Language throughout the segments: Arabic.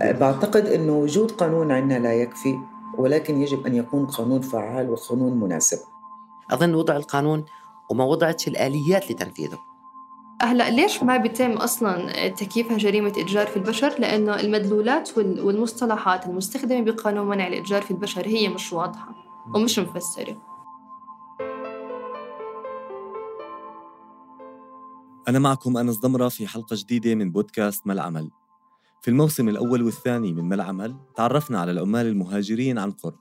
بعتقد أنه وجود قانون عندنا لا يكفي ولكن يجب أن يكون قانون فعال وقانون مناسب أظن وضع القانون وما وضعتش الآليات لتنفيذه هلا ليش ما بيتم أصلا تكييفها جريمة إتجار في البشر؟ لأنه المدلولات والمصطلحات المستخدمة بقانون منع الإتجار في البشر هي مش واضحة ومش مفسرة. أنا معكم أنس ضمرة في حلقة جديدة من بودكاست ما العمل. في الموسم الأول والثاني من ما العمل تعرفنا على العمال المهاجرين عن قرب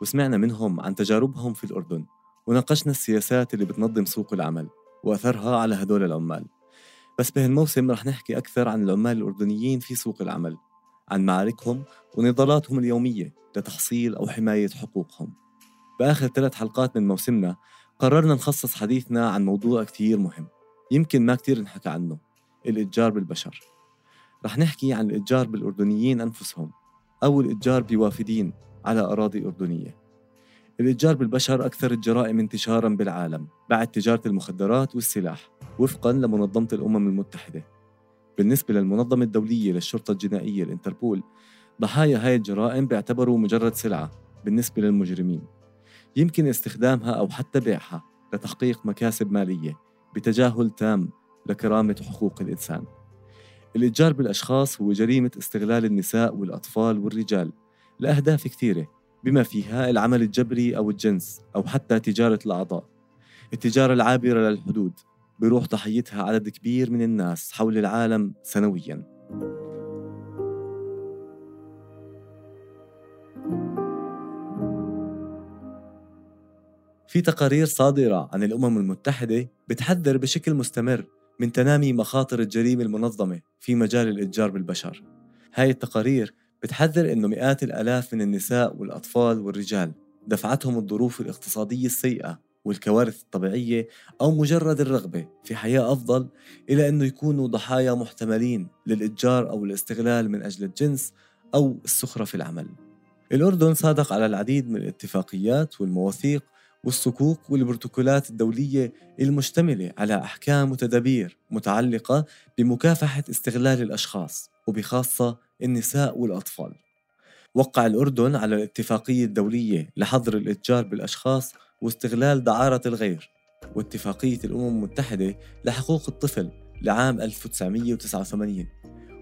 وسمعنا منهم عن تجاربهم في الأردن وناقشنا السياسات اللي بتنظم سوق العمل وأثرها على هدول العمال. بس بهالموسم رح نحكي أكثر عن العمال الأردنيين في سوق العمل عن معاركهم ونضالاتهم اليومية لتحصيل أو حماية حقوقهم. بآخر ثلاث حلقات من موسمنا قررنا نخصص حديثنا عن موضوع كتير مهم يمكن ما كتير نحكى عنه الإتجار بالبشر. رح نحكي عن الإتجار بالأردنيين أنفسهم أو الإتجار بوافدين على أراضي أردنية. الإتجار بالبشر أكثر الجرائم انتشارا بالعالم بعد تجارة المخدرات والسلاح وفقا لمنظمة الأمم المتحدة. بالنسبة للمنظمة الدولية للشرطة الجنائية الإنتربول ضحايا هاي الجرائم بيعتبروا مجرد سلعة بالنسبة للمجرمين. يمكن استخدامها أو حتى بيعها لتحقيق مكاسب مالية بتجاهل تام لكرامة حقوق الإنسان. الإتجار بالأشخاص هو جريمة استغلال النساء والأطفال والرجال. لأهداف كثيرة بما فيها العمل الجبري أو الجنس أو حتى تجارة الأعضاء. التجارة العابرة للحدود بيروح ضحيتها عدد كبير من الناس حول العالم سنوياً. في تقارير صادرة عن الأمم المتحدة بتحذر بشكل مستمر من تنامي مخاطر الجريمة المنظمة في مجال الإتجار بالبشر. هاي التقارير بتحذر أنه مئات الآلاف من النساء والأطفال والرجال دفعتهم الظروف الاقتصادية السيئة والكوارث الطبيعية أو مجرد الرغبة في حياة أفضل إلى أنه يكونوا ضحايا محتملين للإتجار أو الاستغلال من أجل الجنس أو السخرة في العمل. الأردن صادق على العديد من الاتفاقيات والمواثيق والصكوك والبروتوكولات الدولية المشتملة على أحكام وتدابير متعلقة بمكافحة استغلال الأشخاص وبخاصة النساء والأطفال. وقع الأردن على الاتفاقية الدولية لحظر الإتجار بالأشخاص واستغلال دعارة الغير واتفاقية الأمم المتحدة لحقوق الطفل لعام 1989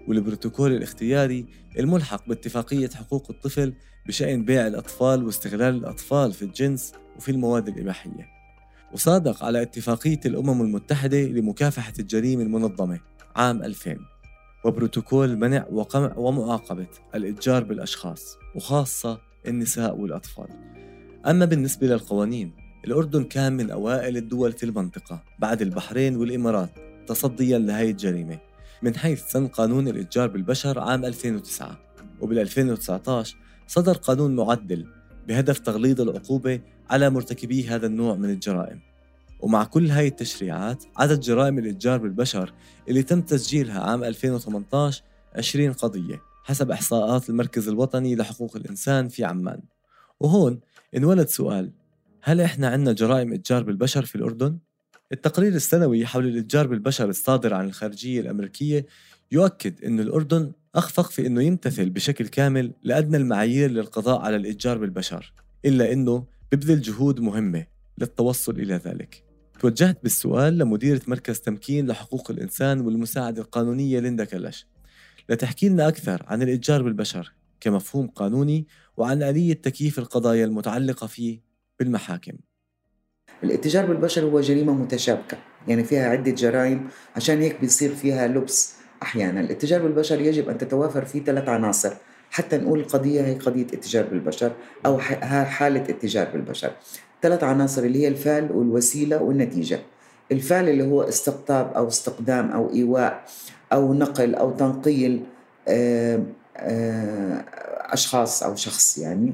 والبروتوكول الاختياري الملحق باتفاقية حقوق الطفل بشأن بيع الأطفال واستغلال الأطفال في الجنس وفي المواد الإباحية. وصادق على اتفاقية الأمم المتحدة لمكافحة الجريمة المنظمة عام 2000 وبروتوكول منع وقمع ومعاقبة الإتجار بالأشخاص وخاصة النساء والأطفال. أما بالنسبة للقوانين الأردن كان من أوائل الدول في المنطقة بعد البحرين والإمارات تصديا لهي الجريمة. من حيث سن قانون الإتجار بالبشر عام 2009 وبال 2019 صدر قانون معدل بهدف تغليظ العقوبة على مرتكبي هذا النوع من الجرائم. ومع كل هاي التشريعات عدد جرائم الإتجار بالبشر اللي تم تسجيلها عام 2018 20 قضية حسب إحصاءات المركز الوطني لحقوق الإنسان في عمان. وهون انولد سؤال هل إحنا عندنا جرائم إتجار بالبشر في الأردن؟ التقرير السنوي حول الإتجار بالبشر الصادر عن الخارجية الأمريكية يؤكد أن الأردن أخفق في أنه يمتثل بشكل كامل لأدنى المعايير للقضاء على الإتجار بالبشر إلا أنه ببذل جهود مهمة للتوصل إلى ذلك. توجهت بالسؤال لمديرة مركز تمكين لحقوق الإنسان والمساعدة القانونية ليندا كلش لتحكي لنا أكثر عن الإتجار بالبشر كمفهوم قانوني وعن آلية تكييف القضايا المتعلقة فيه بالمحاكم. الاتجار بالبشر هو جريمة متشابكة يعني فيها عدة جرائم عشان هيك بيصير فيها لبس أحيانا. الاتجار بالبشر يجب أن تتوافر فيه ثلاث عناصر حتى نقول القضية هي قضية اتجار بالبشر أو حالة اتجار بالبشر. ثلاث عناصر اللي هي الفعل والوسيلة والنتيجة. الفعل اللي هو استقطاب أو استقدام أو إيواء أو نقل أو تنقيل آه، آه، أشخاص أو شخص يعني.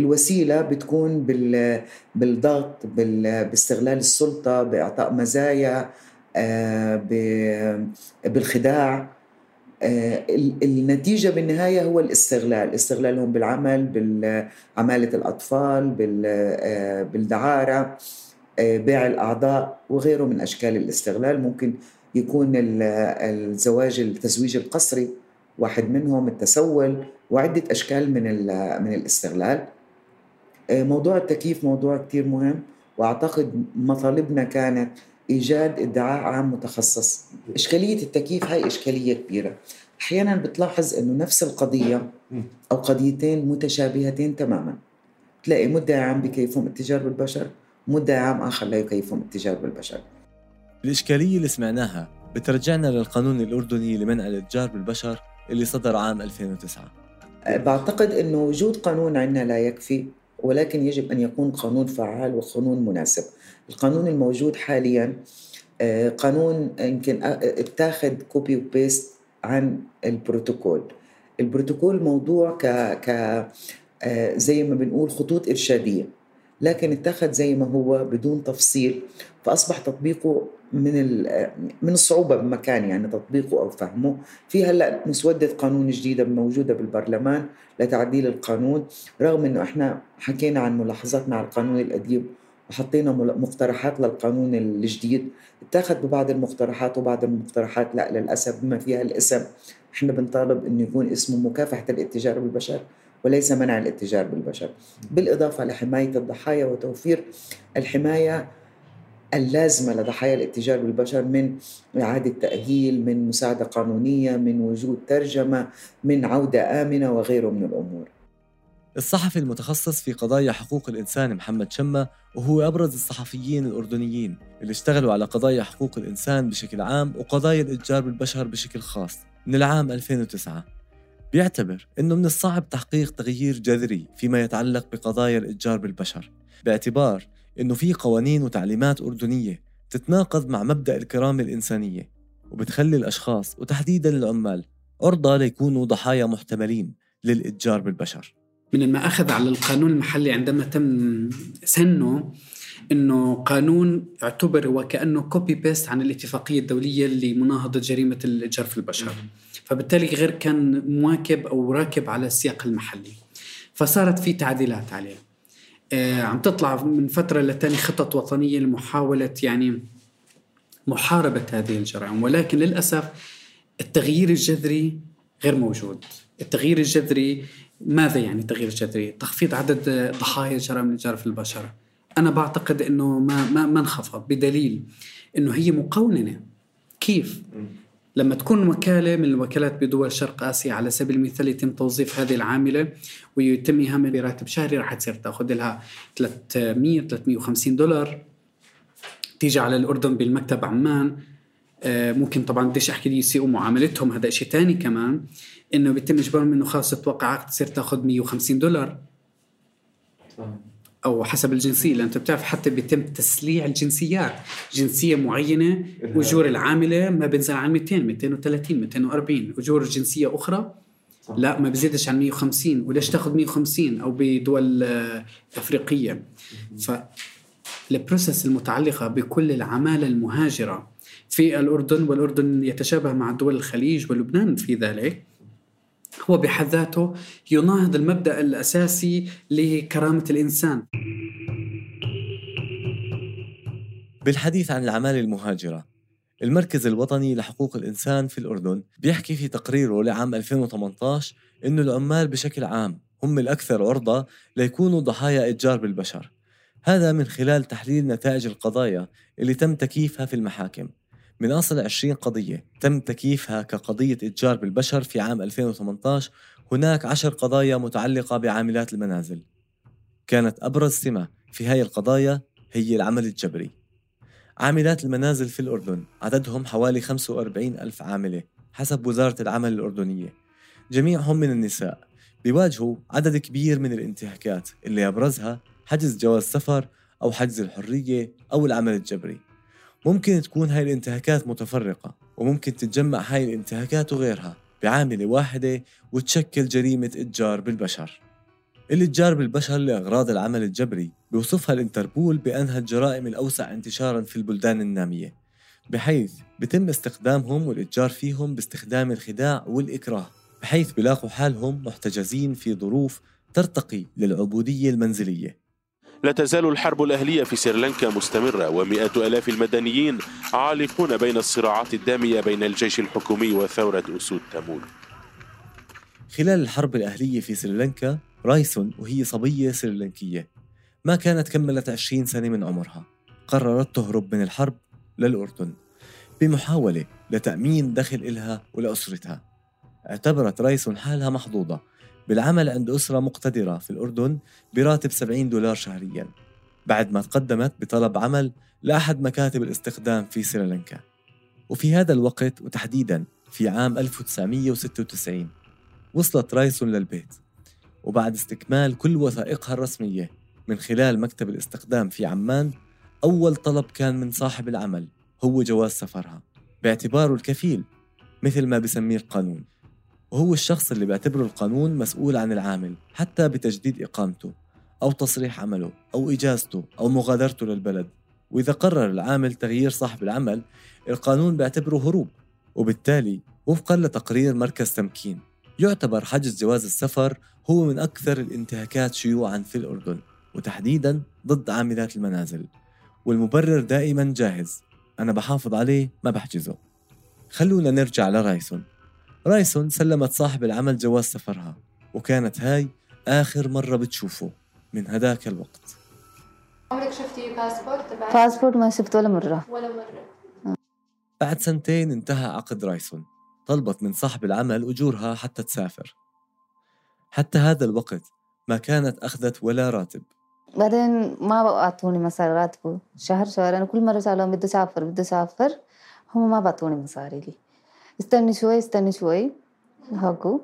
الوسيلة بتكون بالضغط باستغلال السلطة بإعطاء مزايا آه، بالخداع. آه، النتيجة بالنهاية هو الاستغلال. استغلالهم بالعمل بعمالة الأطفال آه، بالدعارة بيع الأعضاء وغيره من أشكال الاستغلال. ممكن يكون الزواج التزويج القسري واحد منهم التسول وعدة أشكال من من الاستغلال. موضوع التكييف موضوع كتير مهم وأعتقد مطالبنا كانت إيجاد ادعاء عام متخصص. إشكالية التكييف هاي إشكالية كبيرة. أحيانا بتلاحظ أنه نفس القضية أو قضيتين متشابهتين تماما. تلاقي مدعي عام بكيفهم التجار بالبشر مدعي عام آخر لا يكيفهم الإتجار بالبشر. الإشكالية اللي سمعناها بترجعنا للقانون الأردني لمنع الإتجار بالبشر اللي صدر عام 2009 أه، بعتقد أنه وجود قانون عندنا لا يكفي. ولكن يجب أن يكون قانون فعال وقانون مناسب. القانون الموجود حاليا أه، قانون يمكن اتاخذ copy و paste عن البروتوكول. البروتوكول موضوع ك ك أه، زي ما بنقول خطوط إرشادية. لكن اتخذ زي ما هو بدون تفصيل فأصبح تطبيقه من من الصعوبة بمكان يعني تطبيقه أو فهمه. في هلأ مسودة قانون جديدة موجودة بالبرلمان لتعديل القانون رغم إنه إحنا حكينا عن ملاحظاتنا على القانون القديم وحطينا مقترحات للقانون الجديد. اتخذ ببعض المقترحات وبعض المقترحات لا للأسف بما فيها الاسم إحنا بنطالب إنه يكون اسمه مكافحة الاتجار بالبشر. وليس منع الاتجار بالبشر. بالإضافة لحماية الضحايا وتوفير الحماية اللازمة لضحايا الاتجار بالبشر من إعادة تأهيل من مساعدة قانونية من وجود ترجمة من عودة آمنة وغيره من الأمور. الصحفي المتخصص في قضايا حقوق الإنسان محمد شمة وهو أبرز الصحفيين الأردنيين اللي اشتغلوا على قضايا حقوق الإنسان بشكل عام وقضايا الإتجار بالبشر بشكل خاص من العام 2009 بيعتبر أنه من الصعب تحقيق تغيير جذري فيما يتعلق بقضايا الإتجار بالبشر باعتبار أنه في قوانين وتعليمات أردنية تتناقض مع مبدأ الكرامة الإنسانية وبتخلي الأشخاص وتحديدا العمال عرضة ليكونوا ضحايا محتملين للإتجار بالبشر من ما أخذ على القانون المحلي عندما تم سنه إنه قانون يعتبر وكأنه copy paste عن الاتفاقية الدولية لمناهضة جريمة الإتجار في البشر. فبالتالي غير كان مواكب أو راكب على السياق المحلي. فصارت في تعديلات عليه. آه عم تطلع من فترة لتاني خطط وطنية لمحاولة يعني محاربة هذه الجرائم. ولكن للأسف التغيير الجذري غير موجود. التغيير الجذري ماذا يعني التغيير الجذري؟ تخفيض عدد ضحايا جرائم الإتجار في البشر أنا بعتقد أنه ما, ما, ما انخفض بدليل أنه هي مقوننة. كيف؟ لما تكون وكالة من الوكالات بدول شرق آسيا على سبيل المثال يتم توظيف هذه العاملة ويتم إهامة براتب شهري راح تصير تأخذ لها 300 350 دولار. تيجي على الأردن بالمكتب عمان. آه، ممكن طبعا بديش أحكي يسيئوا معاملتهم هذا شيء ثاني كمان إنه بيتم اجبارهم انه خلاص تتوقع عقد تصير تأخذ 150 دولار. أو حسب الجنسية لأن أنت بتعرف حتى بيتم تسليع الجنسيات. جنسية معينة أجور العاملة ما بينزل عن 200 230 240 أجور جنسية أخرى لا ما بزيدش عن 150 وليش تاخذ 150 أو بدول أفريقية. ف البروسيس المتعلقة بكل العمالة المهاجرة في الأردن والأردن يتشابه مع دول الخليج ولبنان في ذلك. هو بحد ذاته يناهض المبدأ الأساسي لكرامة الإنسان. بالحديث عن العمالة المهاجرة المركز الوطني لحقوق الإنسان في الأردن بيحكي في تقريره لعام 2018 إنه العمال بشكل عام هم الأكثر عرضة ليكونوا ضحايا إتجار بالبشر هذا من خلال تحليل نتائج القضايا اللي تم تكييفها في المحاكم من أصل 20 قضية. تم تكييفها كقضية إتجار بالبشر في عام 2018 هناك عشر قضايا متعلقة بعاملات المنازل. كانت أبرز سمة في هاي القضايا هي العمل الجبري. عاملات المنازل في الأردن. عددهم حوالي 45 ألف عاملة حسب وزارة العمل الأردنية. جميعهم من النساء. بيواجهوا عدد كبير من الانتهاكات اللي أبرزها حجز جواز سفر أو حجز الحرية أو العمل الجبري. ممكن تكون هاي الانتهاكات متفرقة وممكن تتجمع هاي الانتهاكات وغيرها بعاملة واحدة وتشكل جريمة إتجار بالبشر. الإتجار بالبشر لأغراض العمل الجبري بيوصفها الإنتربول بأنها الجرائم الأوسع انتشارا في البلدان النامية بحيث بتم استخدامهم والإتجار فيهم باستخدام الخداع والإكراه بحيث بلاقوا حالهم محتجزين في ظروف ترتقي للعبودية المنزلية. لا تزال الحرب الأهلية في سريلانكا مستمرة ومئات ألاف المدنيين عالقون بين الصراعات الدامية بين الجيش الحكومي وثورة أسود تمول. خلال الحرب الأهلية في سريلانكا رايسون وهي صبية سريلانكية ما كانت كملت 20 سنة من عمرها قررت تهرب من الحرب للأردن بمحاولة لتأمين دخل إلها ولأسرتها. اعتبرت رايسون حالها محظوظة بالعمل عند أسرة مقتدرة في الأردن براتب 70 دولار شهرياً بعد ما تقدمت بطلب عمل لأحد مكاتب الاستخدام في سريلانكا. وفي هذا الوقت وتحديداً في عام 1996 وصلت رايسون للبيت. وبعد استكمال كل وثائقها الرسمية من خلال مكتب الاستخدام في عمان أول طلب كان من صاحب العمل هو جواز سفرها باعتباره الكفيل مثل ما بسميه القانون. وهو الشخص اللي بيعتبره القانون مسؤول عن العامل حتى بتجديد إقامته أو تصريح عمله أو إجازته أو مغادرته للبلد. وإذا قرر العامل تغيير صاحب العمل القانون بيعتبره هروب. وبالتالي وفقا لتقرير مركز تمكين يعتبر حجز جواز السفر هو من أكثر الانتهاكات شيوعا في الأردن وتحديدا ضد عاملات المنازل. والمبرر دائما جاهز. أنا بحافظ عليه ما بحجزه. خلونا نرجع لرايسون. رايسون سلمت صاحب العمل جواز سفرها وكانت هاي آخر مرة بتشوفه من هداك الوقت. عمرك شفتي باسبورت؟ تبعك؟ باسبورت ما شفته ولا مرة. ولا مرة. بعد سنتين انتهى عقد رايسون طلبت من صاحب العمل أجورها حتى تسافر. حتى هذا الوقت ما كانت أخذت ولا راتب. بعدين ما بعطوني مصاري راتبه. شهر شهر أنا كل مرة سألهم بدي أسافر بدي أسافر هم ما بعطوني مصاري لي. استني شوي استني شوي هاكو.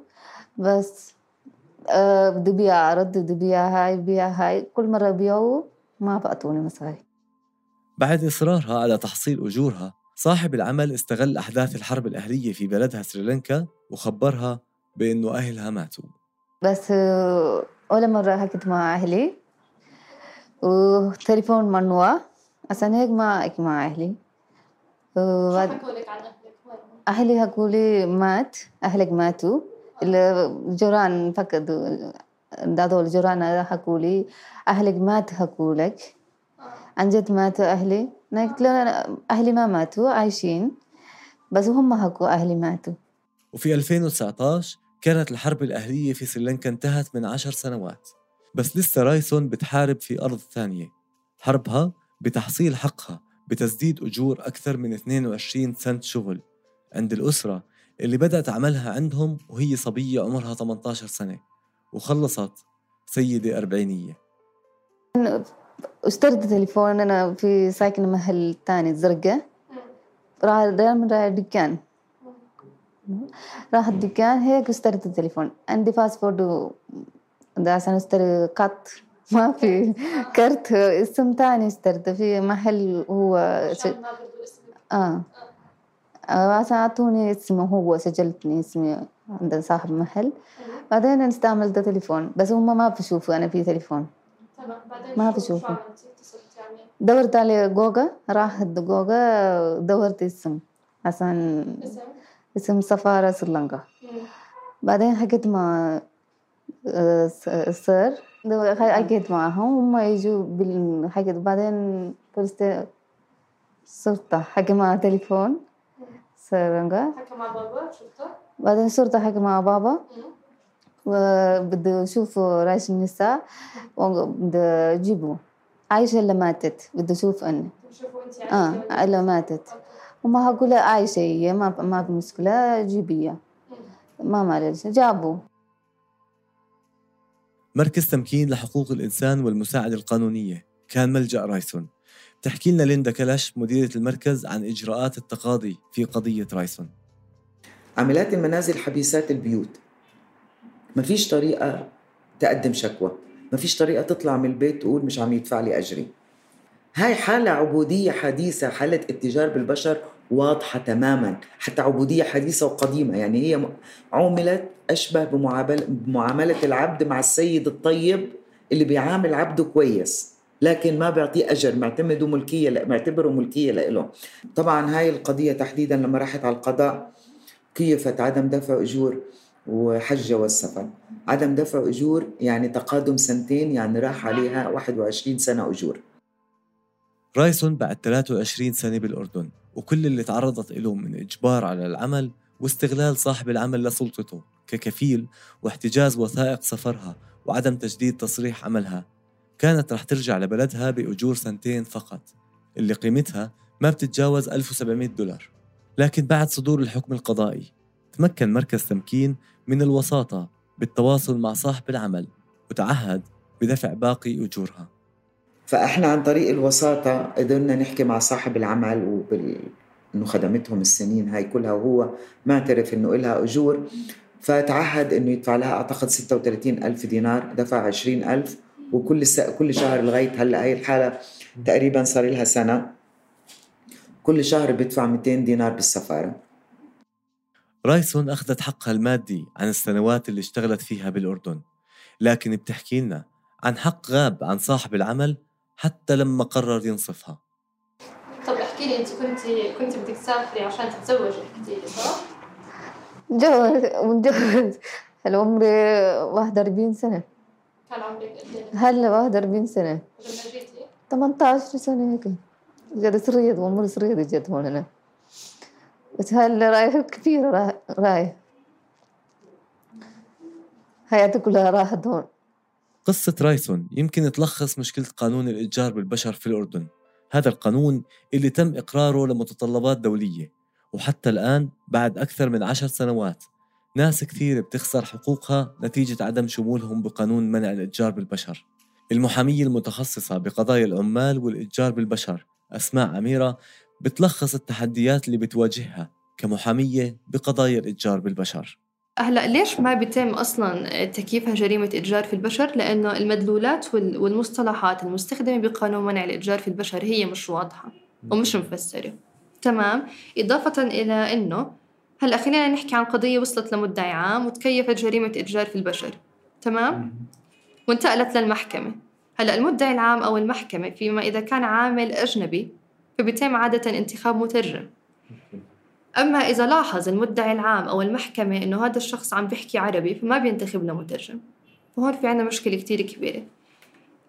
بس آه بدي بيع أرد بدي بيع هاي بيع هاي. كل مرة بيعوا ما بعطوني مصاري. بعد إصرارها على تحصيل أجورها صاحب العمل استغل أحداث الحرب الأهلية في بلدها سريلانكا وخبرها بأنه أهلها ماتوا. بس آه، ولا مرة حكيت مع أهلي. وتليفون ممنوع عشان هيك ما أحكي مع أهلي. وبعد- حكوا لك عن أهلك وين؟ أهلي حكوا لي مات أهلك ماتوا. الجيران فقدوا. هذول الجيران حكوا لي أهلك مات حكوا لك عن جد ماتوا أهلي. أنا قلت له أهلي ما ماتوا عايشين. بس هم حكوا أهلي ماتوا. وفي 2019 كانت الحرب الأهلية في سريلانكا انتهت من عشر سنوات. بس لسه رايسون بتحارب في أرض ثانية. حربها بتحصيل حقها بتسديد أجور أكثر من 22 سنت شغل. عند الأسرة اللي بدأت عملها عندهم وهي صبية عمرها 18 سنة وخلصت سيدة أربعينية. اشتريت تليفون أنا في ساكنة محل تاني زرقاء راح دائما رايح الدكان. راح الدكان هيك اشتريت التليفون. عندي ده عشان أشتري قط ما في كرت اسم تاني اشتريته في محل هو آه. آه، عشان اعطوني اسمه هو سجلتني اسمي عند صاحب محل. بعدين أنا استعملت تليفون. بس هم ما بيشوفوا أنا في تليفون. ما؟ اتصلتي عليه دورت على جوجا راحت جوجا دورت اسم. عشان اسم؟ سفارة سريلانكا. بعدين حكيت مع آه، السر دو- حكيت معهم. هم يجوا بال حكيت بعدين صرت حكي مع تليفون. سرنجا حكى مع بابا شفته؟ بعدين صرت حكي مع بابا. مم. وبده يشوفوا رايش النساء. وبده يجيبوا عايشة اللي ماتت؟ بده يشوف أني شوفوا انت آه اللي ماتت؟ وما هقول عايشة هي ما ما في مشكلة جيبيها ما معلش جابوا مركز تمكين لحقوق الإنسان والمساعدة القانونية. كان ملجأ رايسون. بتحكي لنا ليندا كلاش مديرة المركز عن إجراءات التقاضي في قضية رايسون. عاملات المنازل حبيسات البيوت. ما فيش طريقة تقدم شكوى. ما فيش طريقة تطلع من البيت تقول مش عم يدفع لي أجري. هاي حالة عبودية حديثة حالة اتجار بالبشر واضحة تماما. حتى عبودية حديثة وقديمة. يعني هي عوملت أشبه بمعاملة العبد مع السيد الطيب اللي بيعامل عبده كويس. لكن ما بيعطيه أجر معتمده ملكية ل- معتبره ملكية له طبعا هاي القضية تحديدا لما راحت على القضاء كيفت عدم دفع أجور وحجة والسفر عدم دفع أجور يعني تقادم سنتين يعني راح عليها 21 سنة أجور. رايسون بعد 23 سنة بالأردن وكل اللي تعرضت له من إجبار على العمل واستغلال صاحب العمل لسلطته ككفيل واحتجاز وثائق سفرها وعدم تجديد تصريح عملها. كانت رح ترجع لبلدها بأجور سنتين فقط اللي قيمتها ما بتتجاوز 1700 دولار. لكن بعد صدور الحكم القضائي تمكن مركز تمكين من الوساطة بالتواصل مع صاحب العمل وتعهد بدفع باقي أجورها. فإحنا عن طريق الوساطة قدرنا نحكي مع صاحب العمل وبال إنه خدمتهم السنين هاي كلها وهو معترف إنه إلها أجور فتعهد إنه يدفع لها أعتقد 36 ألف دينار دفع 20 ألف وكل س... كل شهر لغاية هلأ هي الحالة تقريبا صار لها سنة. كل شهر بدفع 200 دينار بالسفارة. رايسون أخذت حقها المادي عن السنوات اللي اشتغلت فيها بالأردن. لكن بتحكي لنا عن حق غاب عن صاحب العمل حتى لما قرر ينصفها. طب احكي لي انت كنت كنت بدك تسافري عشان تتزوجي حكيتي لي صح؟ متجوز متجوز. هلا عمري 41 سنة. كان عمرك قد إيه؟ هلا 41 سنة. لما جيتي 18 سنة هيك. جد صغير عمري صغير جد هون أنا. بس هلا رايح كثير رايح رايح. حياتي كلها راحت هون. قصة رايسون يمكن تلخص مشكلة قانون الإتجار بالبشر في الأردن. هذا القانون اللي تم إقراره لمتطلبات دولية وحتى الآن بعد أكثر من عشر سنوات. ناس كثير بتخسر حقوقها نتيجة عدم شمولهم بقانون منع الإتجار بالبشر. المحامية المتخصصة بقضايا العمال والإتجار بالبشر أسماء أميرة بتلخص التحديات اللي بتواجهها كمحامية بقضايا الإتجار بالبشر. هلا ليش ما بيتم أصلا تكييفها جريمة إتجار في البشر؟ لأنه المدلولات وال- والمصطلحات المستخدمة بقانون منع الإتجار في البشر هي مش واضحة ومش مفسرة. تمام؟ إضافة إلى إنه هلا خلينا نحكي عن قضية وصلت لمدعي عام وتكيفت جريمة إتجار في البشر تمام؟ وانتقلت للمحكمة. هلا المدعي العام أو المحكمة فيما إذا كان عامل أجنبي فبيتم عادة انتخاب مترجم. أما إذا لاحظ المدعي العام أو المحكمة إنه هذا الشخص عم بيحكي عربي فما بينتخب له مترجم وهون في عنا مشكلة كتير كبيرة.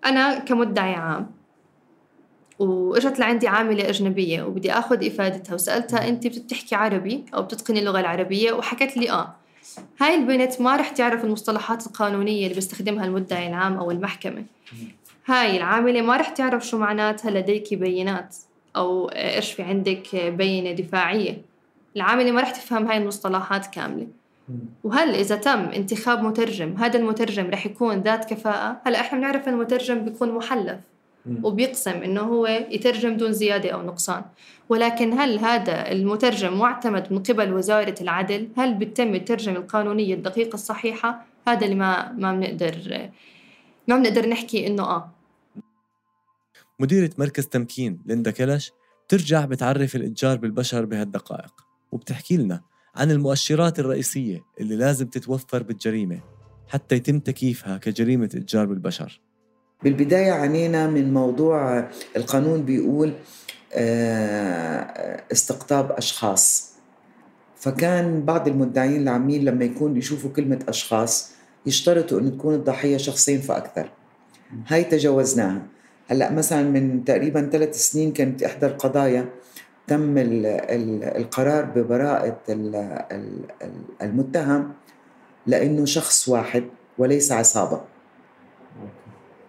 أنا كمدعي عام وإجت لعندي عاملة أجنبية وبدي آخذ إفادتها وسألتها أنت بتحكي عربي أو بتتقني اللغة العربية؟ وحكت لي آه. هاي البنت ما رح تعرف المصطلحات القانونية اللي بيستخدمها المدعي العام أو المحكمة. هاي العاملة ما رح تعرف شو معناتها لديك بينات أو إيش في عندك بينة دفاعية. العاملة ما رح تفهم هاي المصطلحات كاملة. وهل إذا تم انتخاب مترجم هذا المترجم رح يكون ذات كفاءة؟ هلا إحنا بنعرف المترجم بيكون محلف. وبيقسم إنه هو يترجم دون زيادة أو نقصان. ولكن هل هذا المترجم معتمد من قبل وزارة العدل؟ هل بتم الترجمة القانونية الدقيقة الصحيحة؟ هذا اللي ما ما بنقدر ما بنقدر نحكي إنه آه. مديرة مركز تمكين ليندا كلش بترجع بتعرف الإتجار بالبشر بهالدقائق. وبتحكي لنا عن المؤشرات الرئيسية اللي لازم تتوفر بالجريمة حتى يتم تكييفها كجريمة إتجار بالبشر. بالبداية عنينا من موضوع القانون بيقول آه، استقطاب أشخاص. فكان بعض المدعين العامين لما يكون يشوفوا كلمة أشخاص يشترطوا أن تكون الضحية شخصين فأكثر. هاي تجاوزناها. هلأ مثلا من تقريبا ثلاث سنين كانت إحدى القضايا تم ال- ال- القرار ببراءة ال- ال- ال- المتهم لأنه شخص واحد وليس عصابة.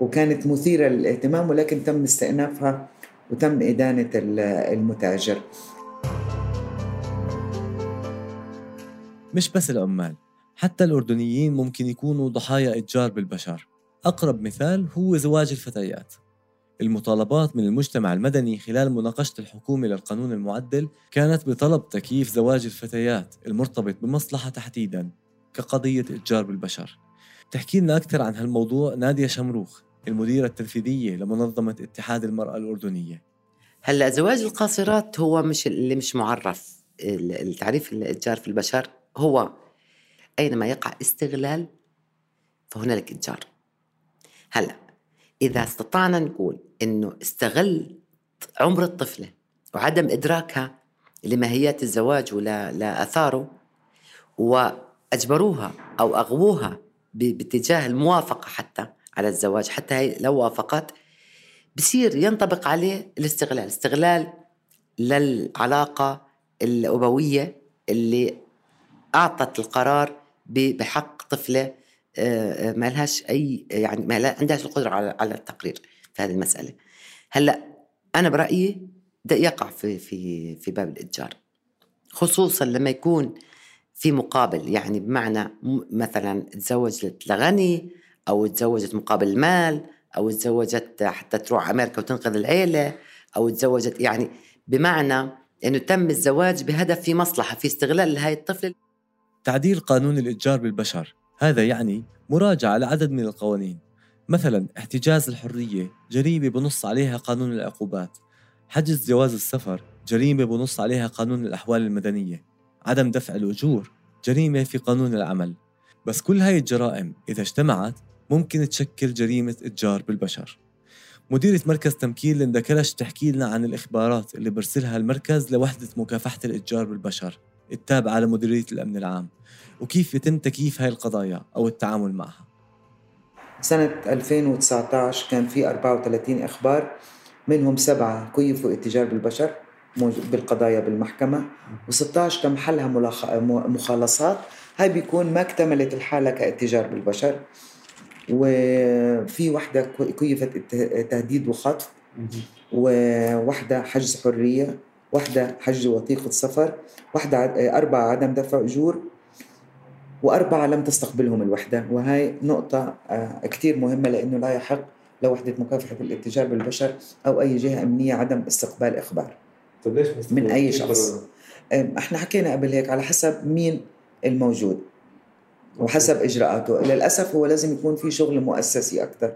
وكانت مثيرة للاهتمام ولكن تم استئنافها وتم إدانة ال- المتاجر. مش بس العمال حتى الأردنيين ممكن يكونوا ضحايا إتجار بالبشر. أقرب مثال هو زواج الفتيات. المطالبات من المجتمع المدني خلال مناقشة الحكومة للقانون المعدل كانت بطلب تكييف زواج الفتيات المرتبط بمصلحة تحديدا كقضية إتجار بالبشر. تحكي لنا أكثر عن هالموضوع نادية شمروخ. المديرة التنفيذية لمنظمة اتحاد المرأة الأردنية. هلا زواج القاصرات هو مش اللي مش معرف. ال- التعريف الإتجار في البشر هو أينما يقع استغلال فهنالك إتجار. هلا إذا استطعنا نقول إنه استغل عمر الطفلة وعدم إدراكها لماهيات الزواج ولا لاثاره وأجبروها أو أغووها باتجاه الموافقة حتى على الزواج. حتى هي لو وافقت بصير ينطبق عليه الاستغلال. استغلال للعلاقة الأبوية اللي أعطت القرار بحق طفلة آه، آه، ما لهاش أي يعني ما عندهاش القدرة على التقرير في هذه المسألة. هلأ أنا برأيي ده يقع في في في باب الإتجار. خصوصا لما يكون في مقابل. يعني بمعنى مثلا تزوجت لغني أو تزوجت مقابل المال أو تزوجت حتى تروح أمريكا وتنقذ العيلة أو تزوجت يعني بمعنى إنه تم الزواج بهدف في مصلحة في استغلال لهي الطفله تعديل قانون الإتجار بالبشر هذا يعني مراجعة لعدد من القوانين. مثلا احتجاز الحرية جريمة بنص عليها قانون العقوبات. حجز جواز السفر جريمة بنص عليها قانون الأحوال المدنية. عدم دفع الأجور جريمة في قانون العمل. بس كل هاي الجرائم إذا اجتمعت ممكن تشكل جريمة إتجار بالبشر. مديرة مركز تمكين لندا كلش تحكي لنا عن الإخبارات اللي برسلها المركز لوحدة مكافحة الإتجار بالبشر التابعة لمديرية الأمن العام وكيف يتم تكييف هاي القضايا أو التعامل معها. سنة 2019 كان في 34 إخبار منهم سبعة كيفوا إتجار بالبشر بالقضايا بالمحكمة و16 تم حلها مخالصات. هاي بيكون ما اكتملت الحالة كإتجار بالبشر. وفي وحدة كو- كيفت تهديد وخطف وواحدة حجز حرية واحدة حجز وثيقة سفر واحدة أربعة عدم دفع أجور وأربعة لم تستقبلهم الوحدة. وهي نقطة آه، كتير مهمة لأنه لا يحق لوحدة مكافحة الاتجار بالبشر أو أي جهة أمنية عدم استقبال إخبار طيب ليش من أي شخص؟ آم، إحنا حكينا قبل هيك على حسب مين الموجود. وحسب إجراءاته. للأسف هو لازم يكون في شغل مؤسسي أكثر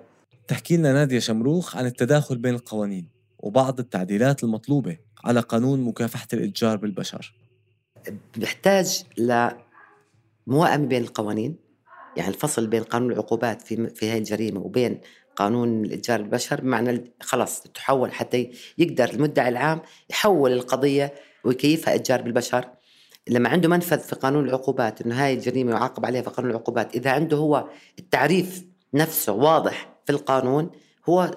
تحكي لنا نادية شمروخ عن التداخل بين القوانين وبعض التعديلات المطلوبة على قانون مكافحة الإتجار بالبشر. بيحتاج لموائمة بين القوانين. يعني الفصل بين قانون العقوبات في في هاي الجريمة وبين قانون الإتجار بالبشر بمعنى خلاص تحول حتى يقدر المدعي العام يحول القضية ويكيفها إتجار بالبشر. لما عنده منفذ في قانون العقوبات انه هاي الجريمة يعاقب عليها في قانون العقوبات إذا عنده هو التعريف نفسه واضح في القانون هو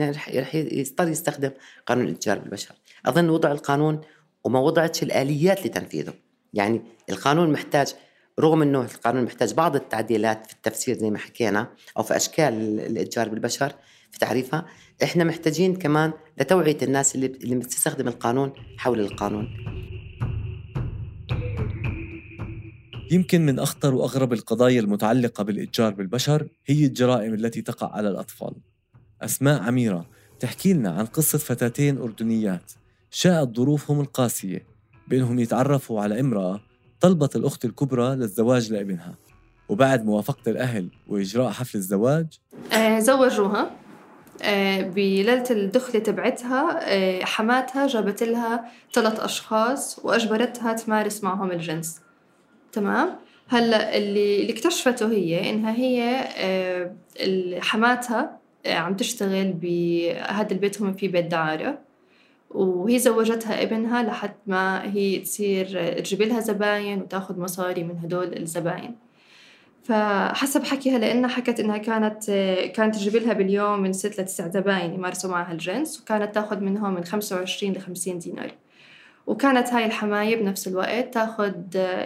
رح يضطر يستخدم قانون الاتجار بالبشر. أظن وضع القانون وما وضعتش الآليات لتنفيذه. يعني القانون محتاج رغم إنه القانون محتاج بعض التعديلات في التفسير زي ما حكينا أو في أشكال ال- الاتجار بالبشر في تعريفها إحنا محتاجين كمان لتوعية الناس اللي اللي بتستخدم القانون حول القانون. يمكن من أخطر وأغرب القضايا المتعلقة بالإتجار بالبشر هي الجرائم التي تقع على الأطفال. أسماء عميرة تحكي لنا عن قصة فتاتين أردنيات. شاءت ظروفهم القاسية بأنهم يتعرفوا على امرأة طلبت الأخت الكبرى للزواج لابنها. وبعد موافقة الأهل وإجراء حفل الزواج آه، زوجوها. آه، بليلة الدخلة تبعتها آه، حماتها جابت لها ثلاث أشخاص وأجبرتها تمارس معهم الجنس. تمام؟ هلا اللي اللي اكتشفته هي إنها هي آه، حماتها آه، عم تشتغل بهذا البيت هم في بيت دعارة وهي زوجتها ابنها لحد ما هي تصير آه، تجيب لها زباين وتاخذ مصاري من هدول الزباين. فحسب حكيها لأنها حكت إنها كانت كانت تجيب لها باليوم من ست لتسع زباين يمارسوا معها الجنس وكانت تاخذ منهم من 25 ل 50 دينار. وكانت هاي الحماية بنفس الوقت تاخذ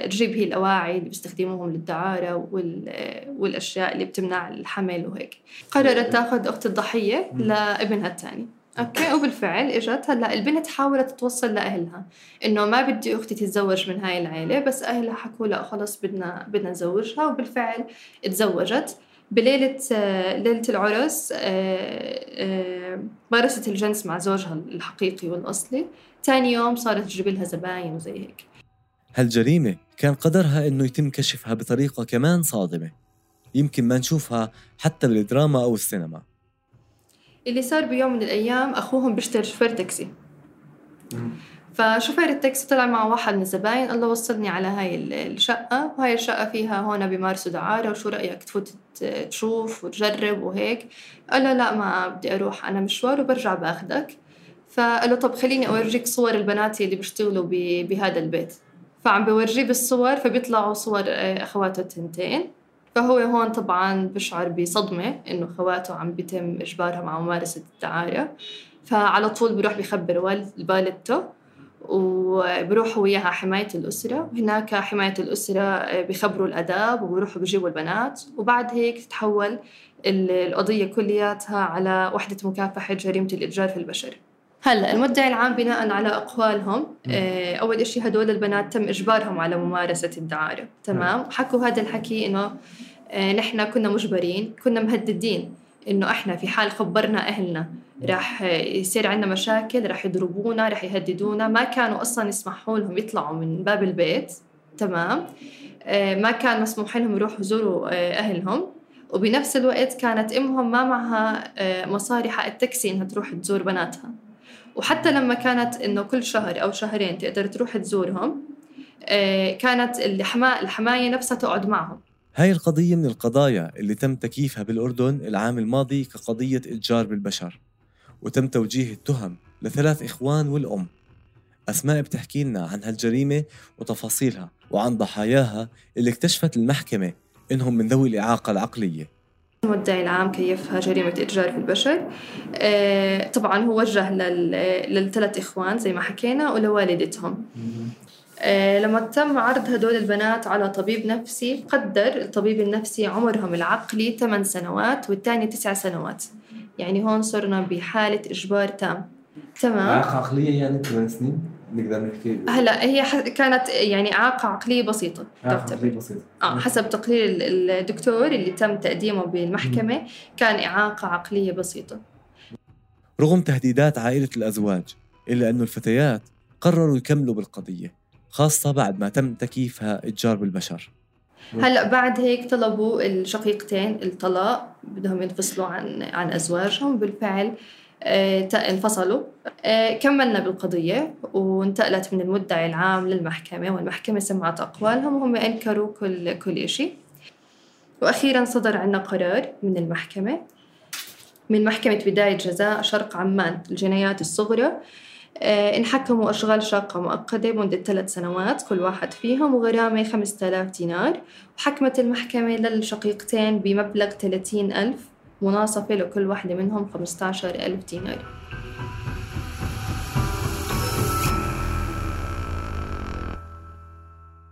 تجيب هي الأواعي اللي بيستخدموهم للدعارة وال... والأشياء اللي بتمنع الحمل وهيك. قررت تاخذ أخت الضحية لابنها الثاني أوكي وبالفعل إجت. هلأ البنت حاولت تتوصل لأهلها إنه ما بدي أختي تتزوج من هاي العيلة بس أهلها حكوا لأ خلص بدنا بدنا نزوجها. وبالفعل تزوجت. بليلة آه، ليلة العرس آه، آه، مارست الجنس مع زوجها الحقيقي والأصلي. تاني يوم صارت تجيب لها زباين وزي هيك. هالجريمة كان قدرها إنه يتم كشفها بطريقة كمان صادمة. يمكن ما نشوفها حتى بالدراما أو السينما. اللي صار بيوم من الأيام أخوهم بيشتغل شوفير تاكسي. فشوفير التاكسي طلع مع واحد من الزباين قال له وصلني على هاي ال- الشقة وهاي الشقة فيها هون بيمارسوا دعارة وشو رأيك تفوت تشوف وتجرب وهيك؟ قال له لا ما بدي أروح أنا مشوار وبرجع بأخدك. فقال له طب خليني أورجيك صور البنات اللي بيشتغلوا بهذا البيت. فعم بورجيه بالصور فبيطلعوا صور آه، أخواته التنتين. فهو هون طبعا بشعر بصدمة إنه خواته عم بيتم إجبارها مع ممارسة الدعارة فعلى طول بيروح بيخبر والد والدته وبروحوا وياها حماية الأسرة. وهناك حماية الأسرة آه، بيخبروا الأداب وبروحوا بيجيبوا البنات. وبعد هيك تتحول ال- القضية كلياتها على وحدة مكافحة جريمة الإتجار في البشر. هلا المدعي العام بناء على أقوالهم. آه، أول شيء هدول البنات تم إجبارهم على ممارسة الدعارة. تمام؟ حكوا هذا الحكي إنه آه، نحن كنا مجبرين كنا مهددين إنه إحنا في حال خبرنا أهلنا راح آه، يصير عندنا مشاكل راح يضربونا راح يهددونا. ما كانوا أصلا يسمحوا لهم يطلعوا من باب البيت. تمام؟ آه، ما كان مسموح لهم يروحوا يزوروا آه، أهلهم. وبنفس الوقت كانت أمهم ما معها مصاري حق التاكسي إنها تروح تزور بناتها. وحتى لما كانت إنه كل شهر أو شهرين تقدر تروح تزورهم آه، كانت الحماية نفسها تقعد معهم. هاي القضية من القضايا اللي تم تكييفها بالأردن العام الماضي كقضية إتجار بالبشر وتم توجيه التهم لثلاث إخوان والأم. أسماء بتحكي لنا عن هالجريمة وتفاصيلها وعن ضحاياها اللي اكتشفت المحكمة إنهم من ذوي الإعاقة العقلية. المدعي العام كيفها جريمة إتجار في البشر. آه، طبعا هو وجه لل- للثلاث إخوان زي ما حكينا ولوالدتهم. آه، لما تم عرض هدول البنات على طبيب نفسي قدر الطبيب النفسي عمرهم العقلي 8 سنوات والثاني 9 سنوات. يعني هون صرنا بحالة إجبار تام. تمام؟ عقلية يعني 8 سنين؟ نقدر نحكي؟ هلا هي ح- كانت يعني إعاقة عقلية بسيطة تعتبر. بسيطة. آه حسب تقرير ال- الدكتور اللي تم تقديمه بالمحكمة كان إعاقة عقلية بسيطة. رغم تهديدات عائلة الأزواج إلا أنه الفتيات قرروا يكملوا بالقضية خاصة بعد ما تم تكييفها إتجار بالبشر. هلا بعد هيك طلبوا الشقيقتين الطلاق بدهم ينفصلوا عن عن أزواجهم. بالفعل آه، انفصلوا. آه، كملنا بالقضية وانتقلت من المدعي العام للمحكمة والمحكمة سمعت أقوالهم وهم أنكروا كل كل شيء وأخيرا صدر عنا قرار من المحكمة من محكمة بداية جزاء شرق عمان الجنايات الصغرى. آه، انحكموا أشغال شاقة مؤقتة مدة ثلاث سنوات كل واحد فيهم وغرامة 5000 دينار. وحكمت المحكمة للشقيقتين بمبلغ 30 ألف مناصفة لكل واحدة منهم 15 ألف دينار.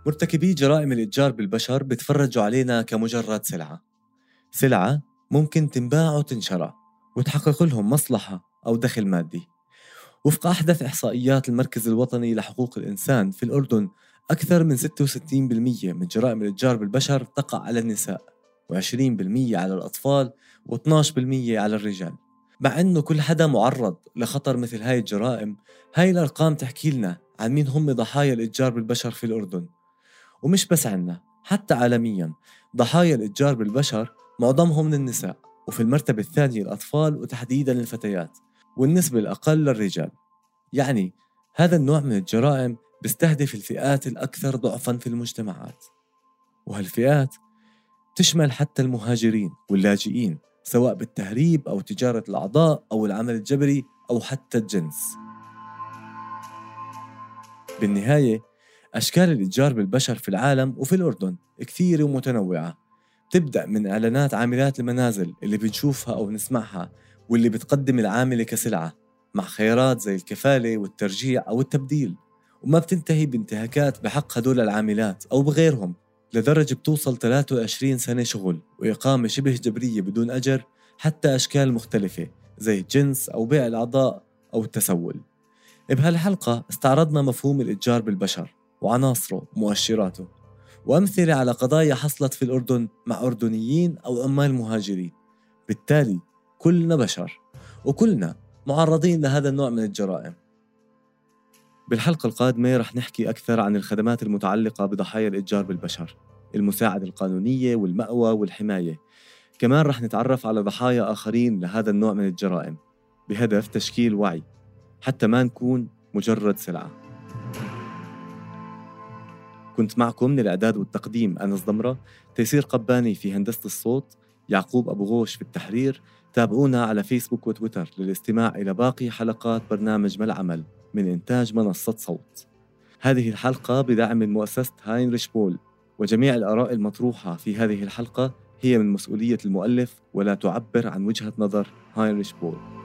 مرتكبي جرائم الإتجار بالبشر بتفرجوا علينا كمجرد سلعة. سلعة ممكن تنباع وتنشرى وتحقق لهم مصلحة أو دخل مادي. وفق أحدث إحصائيات المركز الوطني لحقوق الإنسان في الأردن أكثر من 66% من جرائم الإتجار بالبشر تقع على النساء و20% على الأطفال و12% على الرجال. مع أنه كل حدا معرض لخطر مثل هاي الجرائم هاي الأرقام تحكي لنا عن مين هم ضحايا الإتجار بالبشر في الأردن. ومش بس عنا حتى عالميا ضحايا الإتجار بالبشر معظمهم من النساء وفي المرتبة الثانية الأطفال وتحديدا الفتيات والنسبة الأقل للرجال. يعني هذا النوع من الجرائم بيستهدف الفئات الأكثر ضعفا في المجتمعات. وهالفئات تشمل حتى المهاجرين واللاجئين. سواء بالتهريب أو تجارة الأعضاء أو العمل الجبري أو حتى الجنس. بالنهاية أشكال الإتجار بالبشر في العالم وفي الأردن كثيرة ومتنوعة. تبدأ من إعلانات عاملات المنازل اللي بنشوفها أو نسمعها واللي بتقدم العاملة كسلعة مع خيارات زي الكفالة والترجيع أو التبديل. وما بتنتهي بانتهاكات بحق هدول العاملات أو بغيرهم. لدرجة بتوصل 23 سنة شغل وإقامة شبه جبرية بدون أجر حتى أشكال مختلفة زي الجنس أو بيع الأعضاء أو التسول. بهالحلقة استعرضنا مفهوم الإتجار بالبشر وعناصره ومؤشراته وأمثلة على قضايا حصلت في الأردن مع أردنيين أو عمال مهاجرين. بالتالي كلنا بشر وكلنا معرضين لهذا النوع من الجرائم. بالحلقة القادمة رح نحكي أكثر عن الخدمات المتعلقة بضحايا الإتجار بالبشر المساعدة القانونية والمأوى والحماية. كمان رح نتعرف على ضحايا آخرين لهذا النوع من الجرائم. بهدف تشكيل وعي حتى ما نكون مجرد سلعة. كنت معكم من الإعداد والتقديم أنس ضمرة تيسير قباني في هندسة الصوت يعقوب أبو غوش في التحرير. تابعونا على فيسبوك وتويتر للاستماع إلى باقي حلقات برنامج ما العمل من إنتاج منصة صوت. هذه الحلقة بدعم من مؤسسة هاينريش بول وجميع الآراء المطروحة في هذه الحلقة هي من مسؤولية المؤلف ولا تعبر عن وجهة نظر هاينريش بول.